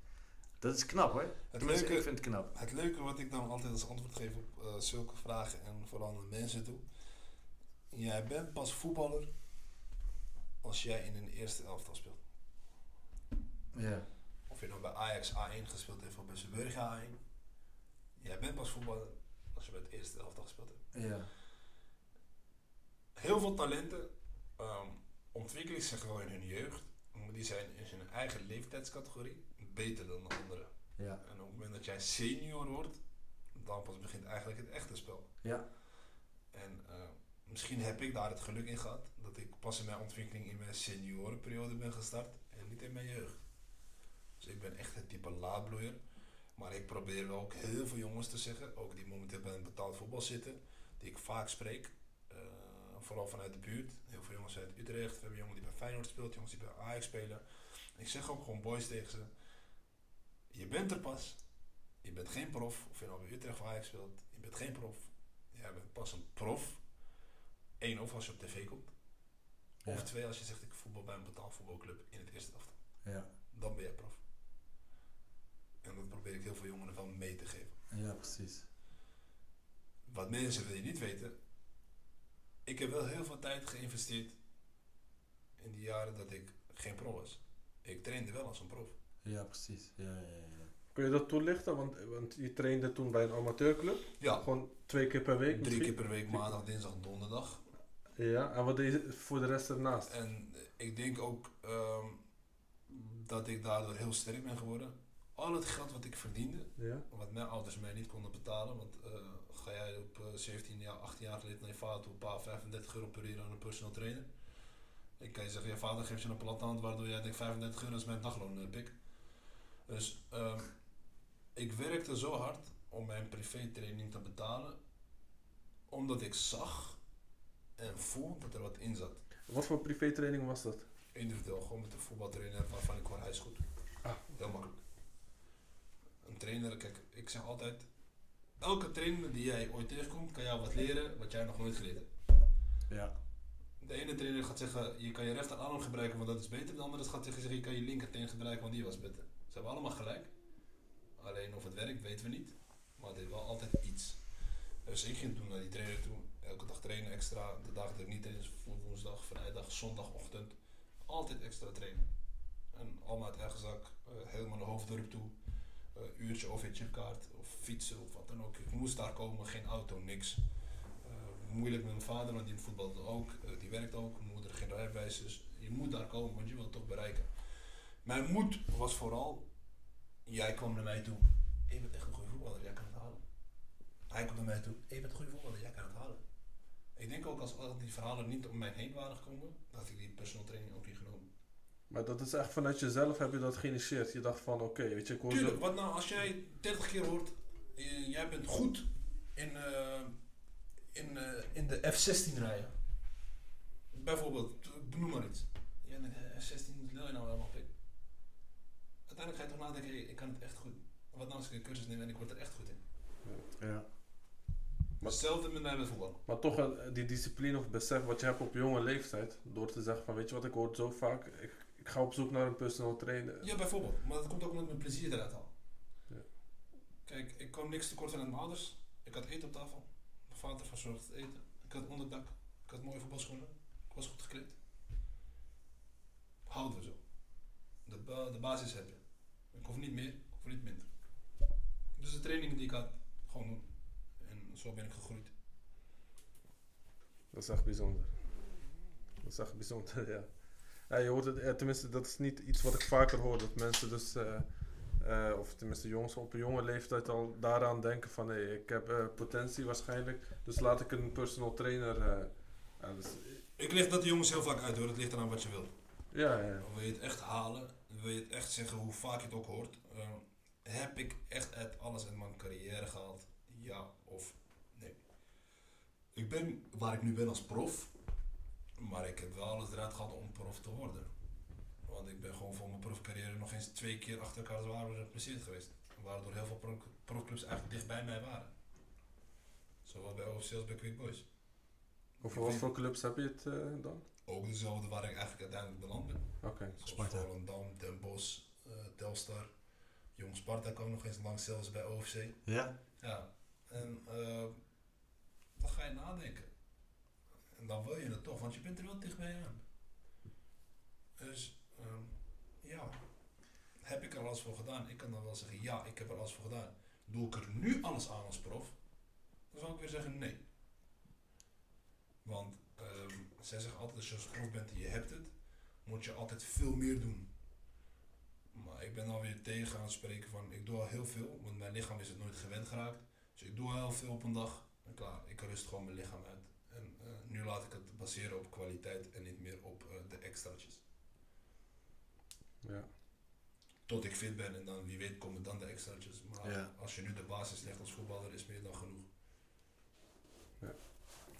Dat is knap hoor. Tenminste, leuke- ik vind het knap. Het leuke wat ik dan altijd als antwoord geef op eh, zulke vragen en vooral naar mensen toe. Jij bent pas voetballer als jij in een eerste elftal speelt. Ja. Of je nou bij Ajax A1 gespeeld heeft of bij Zeeburg A1. Jij bent pas voetballer als je bij het eerste elftal gespeeld hebt. Ja. Heel veel talenten ehm, ontwikkelen zich gewoon in hun jeugd. Maar die zijn in hun eigen leeftijdscategorie beter dan de anderen. Ja. En op het moment dat jij senior wordt, dan pas begint eigenlijk het echte spel. Ja. En eh, misschien heb ik daar het geluk in gehad dat ik pas in mijn ontwikkeling in mijn seniorenperiode ben gestart en niet in mijn jeugd. Dus ik ben echt het type laadbloeier. Maar ik probeer wel ook heel veel jongens te zeggen, ook die momenteel bij een betaald voetbal zitten, die ik vaak spreek. eh, vooral vanuit de buurt. Heel veel jongens uit Utrecht. We hebben jongen die bij Feyenoord speelt, jongens die bij Ajax spelen. Ik zeg ook gewoon boys tegen ze. Je bent er pas. Je bent geen prof. Of je nou bij Utrecht of Ajax speelt. Je bent geen prof. Jij bent pas een prof. Eén, of als je op tv komt. Of Ja. twee, als je zegt ik voetbal bij een betaald voetbalclub in het eerste elftal. Ja. Dan ben je prof. En dat probeer ik heel veel jongeren wel mee te geven. Ja, precies. Wat mensen wil je niet weten. Ik heb wel heel veel tijd geïnvesteerd in die jaren dat ik geen prof was. Ik trainde wel als een prof. Ja, precies. Ja, ja, ja. Kun je dat toelichten? Want, want je trainde toen bij een amateurclub. Ja, Gewoon twee keer per week drie misschien? keer per week, maandag, dinsdag, donderdag. Ja, en wat deed je voor de rest ernaast? En ik denk ook ehm, dat ik daardoor heel sterk ben geworden. Al het geld wat ik verdiende, Ja? wat mijn ouders mij niet konden betalen. Want eh, ga jij op eh, 17 jaar, 18 jaar geleden naar je vader toe, pa 35 euro per uur aan een personal trainer. Ik kan je zeggen, je vader geeft je een plathand waardoor jij denkt 35 euro is mijn dagloon, eh, pik. Dus ehm, ik werkte zo hard om mijn privétraining te betalen, omdat ik zag en voel dat er wat in zat. Wat voor privétraining was dat? Individueel, gewoon met een voetbaltrainer waarvan ik hoor hij is goed. Ah. Heel makkelijk. Een trainer, kijk, ik zeg altijd, elke trainer die jij ooit tegenkomt, kan jou wat leren wat jij nog nooit geleerd hebt. Ja. De ene trainer gaat zeggen, je kan je rechterarm gebruiken, want dat is beter. De andere gaat zeggen, je kan je linkerteen gebruiken, want die was beter. Ze hebben allemaal gelijk. Alleen of het werkt, weten we niet. Maar het is wel altijd iets. Dus ik ging toen naar die trainer toe. Elke dag trainen extra. De dag dat ik niet train is woensdag, vrijdag, zondagochtend. Altijd extra trainen. En allemaal uit eigen zak. eh, helemaal naar Hoofddorp toe. eh, uurtje of chipkaart of fietsen of wat dan ook. Ik moest daar komen, geen auto, niks. Eh, moeilijk met mijn vader, want die voetbalde ook. die werkt ook. Mijn moeder geen rijbewijs. Dus je moet daar komen, want je wilt het toch bereiken. Mijn moed was vooral, jij kwam naar mij toe. Je bent echt een goede voetballer, jij kan het halen. Hij komt naar mij toe. Je bent een goede voetballer, jij kan het halen. Ik denk ook als, als die verhalen niet om mij heen waren gekomen, dat ik die personal training ook niet genomen. Maar dat is echt vanuit jezelf heb je dat geïnitieerd. Je dacht van oké, weet je, ik hoor Tuurlijk, zo- wat nou als jij 30 keer hoort, eh, jij bent goed in, eh, in, eh, in de F16 rijden. Bijvoorbeeld, benoem maar iets. Jij denkt, eh, F16, wil je nou helemaal? Uiteindelijk ga je toch nadenken, hey, ik kan het echt goed. Wat nou als ik een cursus neem en ik word er echt goed in? Ja. Maar hetzelfde met mij met voetbal. Maar toch eh, die discipline of besef wat je hebt op jonge leeftijd. Door te zeggen van weet je wat, ik hoor zo vaak. Ik, ik ga op zoek naar een personal trainer. Ja, bijvoorbeeld. Maar dat komt ook omdat ik mijn plezier eruit haal. Ja. Kijk, ik kwam niks tekort vanuit mijn ouders. Ik had eten op tafel. Mijn vader verzorgde het eten. Ik had onderdak. Ik had mooie voetbalschoenen. Ik was goed gekleed. Houden we zo. De, ba- de basis heb je. Niet meer, hoef niet minder. Dus de trainingen die ik had, gewoon doen. En zo ben ik gegroeid. Dat is echt bijzonder. Dat is echt bijzonder, ja. ja je hoort het, eh, tenminste, dat is niet iets wat ik vaker hoor. Dat mensen dus, eh, eh, of tenminste jongens op een jonge leeftijd al daaraan denken van... Hé, ik heb potentie waarschijnlijk, dus laat ik een personal trainer... dus, Ik leg dat de jongens heel vaak uit hoor. Het ligt eraan wat je wil. ja, ja. Wil je het echt halen? Wil je het echt zeggen hoe vaak je het ook hoort? eh, heb ik echt uit alles in mijn carrière gehaald? Ja of nee? Ik ben waar ik nu ben als prof, maar ik heb wel alles eruit gehad om prof te worden. Want ik ben gewoon voor mijn profcarrière nog eens twee keer achter elkaar zwaar geblesseerd geweest. Waardoor heel veel pro- profclubs eigenlijk dicht bij mij waren. Zowel bij OFC als bij Quick Boys. Over wat voor clubs heb je het eh, dan? Ook dezelfde waar ik eigenlijk uiteindelijk beland ben. Oké. Zoals Sparta. Volendam, Den Bosch, eh, Telstar. Jong Sparta kwam nog eens langs, zelfs bij OFC. Ja? Ja, en eh, dan ga je nadenken. En dan wil je het toch, want je bent er wel dichtbij aan. Dus ehm, ja, heb ik er alles voor gedaan? Ik kan dan wel zeggen, ja, ik heb er alles voor gedaan. Doe ik er nu alles aan als prof? Dan zou ik weer zeggen, nee. Want ehm, zij zeggen altijd, als je als prof bent en je hebt het, moet je altijd veel meer doen. Maar ik ben alweer tegen aan het spreken van, ik doe al heel veel, want mijn lichaam is het nooit gewend geraakt. Dus ik doe al heel veel op een dag en klaar, ik rust gewoon mijn lichaam uit. En eh, nu laat ik het baseren op kwaliteit en niet meer op eh, de extraatjes. Ja. Tot ik fit ben en dan wie weet komen dan de extraatjes. Maar Ja. als je nu de basis legt als voetballer is meer dan genoeg.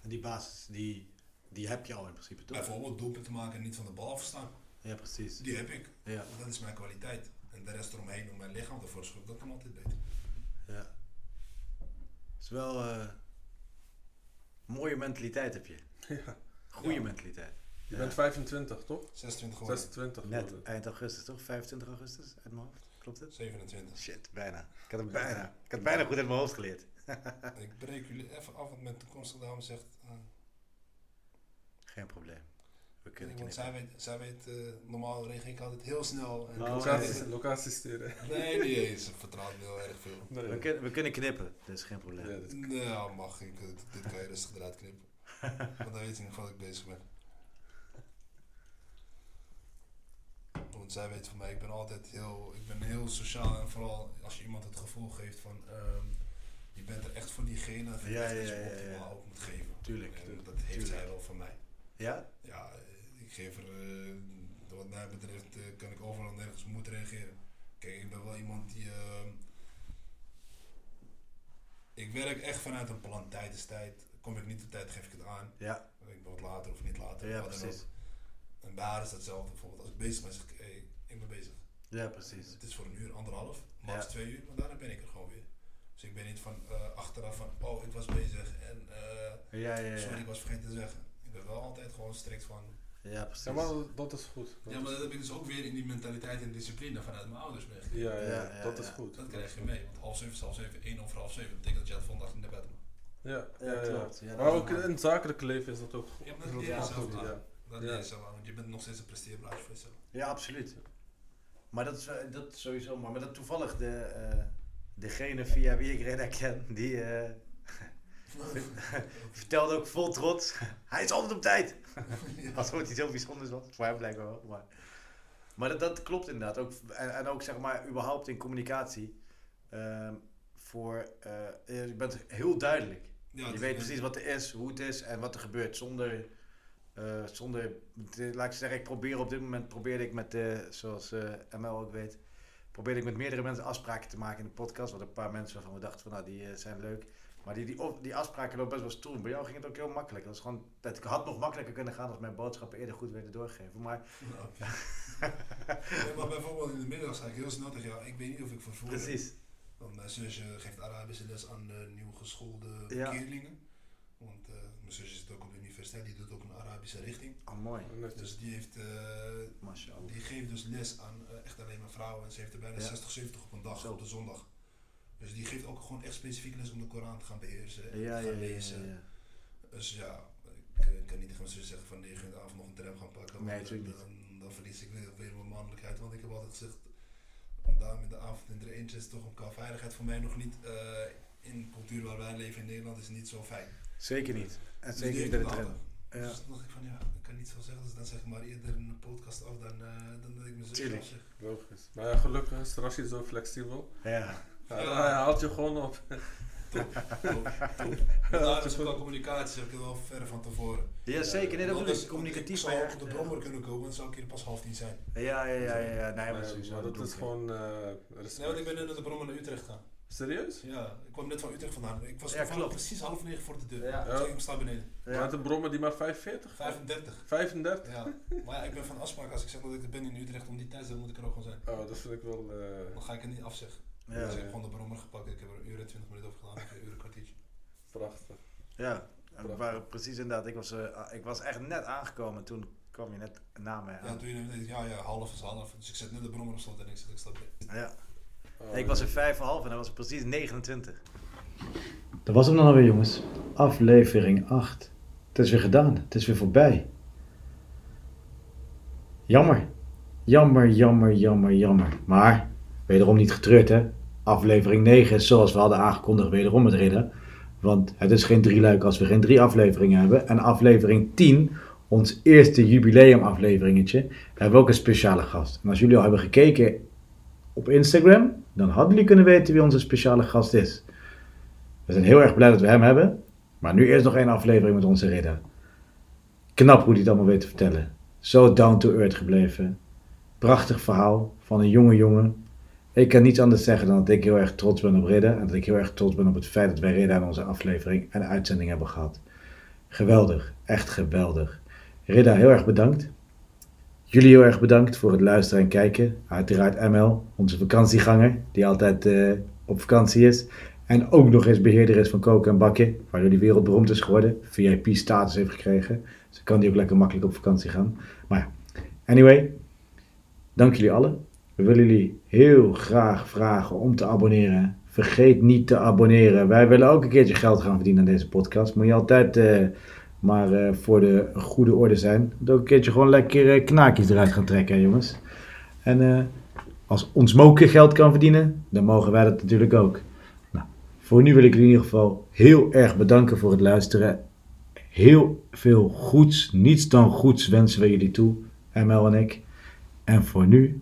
En die basis, die, die heb je al in principe, toch? Bijvoorbeeld doelpunten maken en niet van de bal afstaan. Ja, precies. Die heb ik. Ja, Dat is mijn kwaliteit. En de rest eromheen om mijn lichaam ervoor te schoppen, dat kan altijd beter. ja. Het is wel eh mooie mentaliteit heb je. Ja. Goede Ja. mentaliteit. Je Ja. bent 25, toch? 26 geworden. 26 Net geworden. eind augustus, toch? 25 augustus uit mijn hoofd. Klopt het? 27. Shit, bijna. Ik had het bijna. Ik had het bijna goed uit mijn hoofd geleerd. Ik breek jullie even af wat mijn toekomstige dame zegt. eh, Geen probleem. We kunnen want zij weet, zij weet eh, normaal reageer ik altijd heel snel. En Oh, Locatie, locatie sturen. nee, niet eens. Ze vertrouwt me heel erg veel. Nee. We, kunnen, we kunnen knippen, dus geen probleem. Ja, dat- Nou, mag ik. Dit, dit kan je rustig eruit knippen. Want dan weet je in ieder geval dat ik bezig ben. Want zij weet van mij, ik ben altijd heel, ik ben heel sociaal en vooral als je iemand het gevoel geeft van, ehm, je bent er echt voor diegene, vind ik Ja, dat ja, je ja, ja, optimaal ja. ook moet geven. Tuurlijk. En dat heeft tuurlijk. zij wel van mij. Ja? Ja, eh, ik geef er, eh, wat mij betreft, eh, kan ik overal nergens op moeten reageren. Kijk, ik ben wel iemand die. ehm, ik werk echt vanuit een plan. Tijd is tijd. Kom ik niet op tijd, geef ik het aan. Ja, Ik ben wat later of niet later. ja wat dan precies. ook. En haar is hetzelfde. Bijvoorbeeld, als ik bezig ben, zeg ik: hey, ik ben bezig. Ja, precies. Het is voor een uur, anderhalf, max Ja. twee uur, maar daarna ben ik er gewoon weer. Dus ik ben niet van eh, achteraf van: oh, ik was bezig en eh, Ja, ja, sorry, ik was vergeten te zeggen. Ik ben wel altijd gewoon strikt van. Ja, precies. Ja, maar dat- is goed. Dat Ja, maar is- dat heb ik dus ook weer in die mentaliteit en discipline vanuit mijn ouders meegekregen. ja, ja, Ja, ja, dat ja. is goed. Dat krijg je mee, want half zeven is half zeven, één over half zeven. Dat betekent dat je het volgende dag naar bed moet. Ja, Ja, ja, ja. klopt. Maar is ook in het zakelijke leven is dat ook goed. Ja, maar is dat zelf goed, aan. ja. Dat Ja. aan, want je bent nog steeds een presteerblaadje voor jezelf. Ja, absoluut. Maar dat is, wel- dat is sowieso. Maar, maar dat toevallig de, eh, degene via wie ik Reda ken, die eh, vertelde ook vol trots. Hij is altijd op tijd. Als het iets heel bijzonders was. Voor hem blijkbaar wel. Maar, maar dat, dat klopt inderdaad. Ook, en, en ook zeg maar überhaupt in communicatie. ehm, voor, eh, je bent heel duidelijk. Ja, je weet precies wat er is, hoe het is en wat er gebeurt. Zonder, eh, zonder de- laat ik zeggen, ik probeer op dit moment, probeerde ik met, eh, zoals eh, ML ook weet, probeerde ik met meerdere mensen afspraken te maken in de podcast. Wat een paar mensen waarvan we dachten van, nou, die eh, zijn leuk. Maar die, die, afspraken lopen best wel stoer. Bij jou ging het ook heel makkelijk. Dat is gewoon, het had nog makkelijker kunnen gaan als mijn boodschappen eerder goed werden doorgegeven. Maar Ja. Ja, maar bijvoorbeeld in de middag zei ik heel snel tegen jou, ik weet niet of ik vervoer precies. Want mijn zusje geeft Arabische les aan uh, nieuw geschoolde Ja. keerlingen. Want eh, mijn zusje zit ook op de universiteit, die doet ook een Arabische richting. Oh, mooi. Dus die, heeft, eh, Mashallah. die geeft dus les aan eh, echt alleen maar vrouwen. En ze heeft er bijna Ja. 60, 70 op een dag, Zo. op de zondag. Dus die geeft ook gewoon echt specifiek les om de Koran te gaan beheersen. En Ja, te ja, gaan ja, ja, lezen. ja. Dus ja, ik eh, kan niet tegen mijn zus zeggen van 9 uur in de avond nog een tram gaan pakken. Nee, natuurlijk dan, dan, dan verlies ik weer, weer mijn mannelijkheid. Want ik heb altijd gezegd, om daar in de avond in de eentje is toch een qua veiligheid voor mij nog niet. eh, in de cultuur waar wij leven in Nederland is het niet zo fijn. Zeker niet. En Dus zeker niet bij de het trend. Ja. Dus dan dacht ik van ja, ik kan niet zo zeggen. Dus dan zeg ik maar eerder een podcast af dan, eh, dan dat ik mijn Tuurlijk. afzeg. Logisch. Maar ja, gelukkig is Rashid zo flexibel. Ja. Hij haalt je gewoon op. Top, top. Maar daar is ook wel communicatie, zeg ik wel ver van tevoren. ja, zeker. Nee, dat bedoel ik. Communicatief Ik zou op de brommer kunnen komen, dan zou ik hier pas half tien zijn. Ja, ja, ja, ja, ja. Nee, maar, Nee, sowieso, maar dat is gewoon eh Nee, want ik ben net naar de brommer naar Utrecht gaan. Serieus? Ja, ik kwam net van Utrecht vandaan. Ik was Ja, toevallig klopt. precies half negen voor de deur. Ja. Dus ik sta beneden. Ja. Met een brommer die maar 45? 35. 35? Ja. Maar ja, ik ben van afspraak. Als ik zeg dat ik er ben in Utrecht om die tijd, dan moet ik er ook gewoon zijn. Oh, dat vind ik wel... eh, Dan ga ik het niet afzeggen. Ja, dus ik ja. heb gewoon de brommer gepakt. Ik heb er een uur en twintig minuten over gedaan. Een uur en een kwartiertje. prachtig. Ja, en we waren precies inderdaad. Ik was, eh, ik was echt net aangekomen toen kwam je net na me Ja, aan. toen je ja, ja, half is half. Dus ik zet net de brommer op slot en ik zet ik sta Ja. Oh, Ik was er vijf voor half en hij was precies 29. Dat was hem dan alweer, jongens. Aflevering 8. Het is weer gedaan. Het is weer voorbij. Jammer. Jammer, jammer, jammer, jammer. Maar, wederom niet getreurd, hè. Aflevering 9 is zoals we hadden aangekondigd wederom het ridden. Want het is geen drie luik als we geen drie afleveringen hebben. En aflevering 10, ons eerste jubileumafleveringetje, hebben we ook een speciale gast. En als jullie al hebben gekeken op Instagram, dan hadden jullie kunnen weten wie onze speciale gast is. We zijn heel erg blij dat we hem hebben. Maar nu eerst nog één aflevering met onze ridder. Knap hoe hij het allemaal weet te vertellen. Zo down to earth gebleven. Prachtig verhaal van een jonge jongen. Ik kan niets anders zeggen dan dat ik heel erg trots ben op ridden. En dat ik heel erg trots ben op het feit dat wij ridden aan onze aflevering en uitzending hebben gehad. Geweldig. Echt geweldig. Ridda, heel erg bedankt. Jullie heel erg bedankt voor het luisteren en kijken. Uiteraard ML, onze vakantieganger, die altijd eh, op vakantie is. En ook nog eens beheerder is van koken en bakken, waardoor die wereldberoemd is geworden. VIP-status heeft gekregen. Dus kan die ook lekker makkelijk op vakantie gaan. Maar ja, anyway, dank jullie allen. We willen jullie heel graag vragen om te abonneren. Vergeet niet te abonneren. Wij willen ook een keertje geld gaan verdienen aan deze podcast. Moet je altijd eh, maar eh, voor de goede orde zijn. Moet ook een keertje gewoon lekker eh, knaakjes eruit gaan trekken, jongens. En als ons moken geld kan verdienen, dan mogen wij dat natuurlijk ook. Nou, voor nu wil ik jullie in ieder geval heel erg bedanken voor het luisteren. Heel veel goeds, niets dan goeds wensen we jullie toe, ML en ik. En voor nu,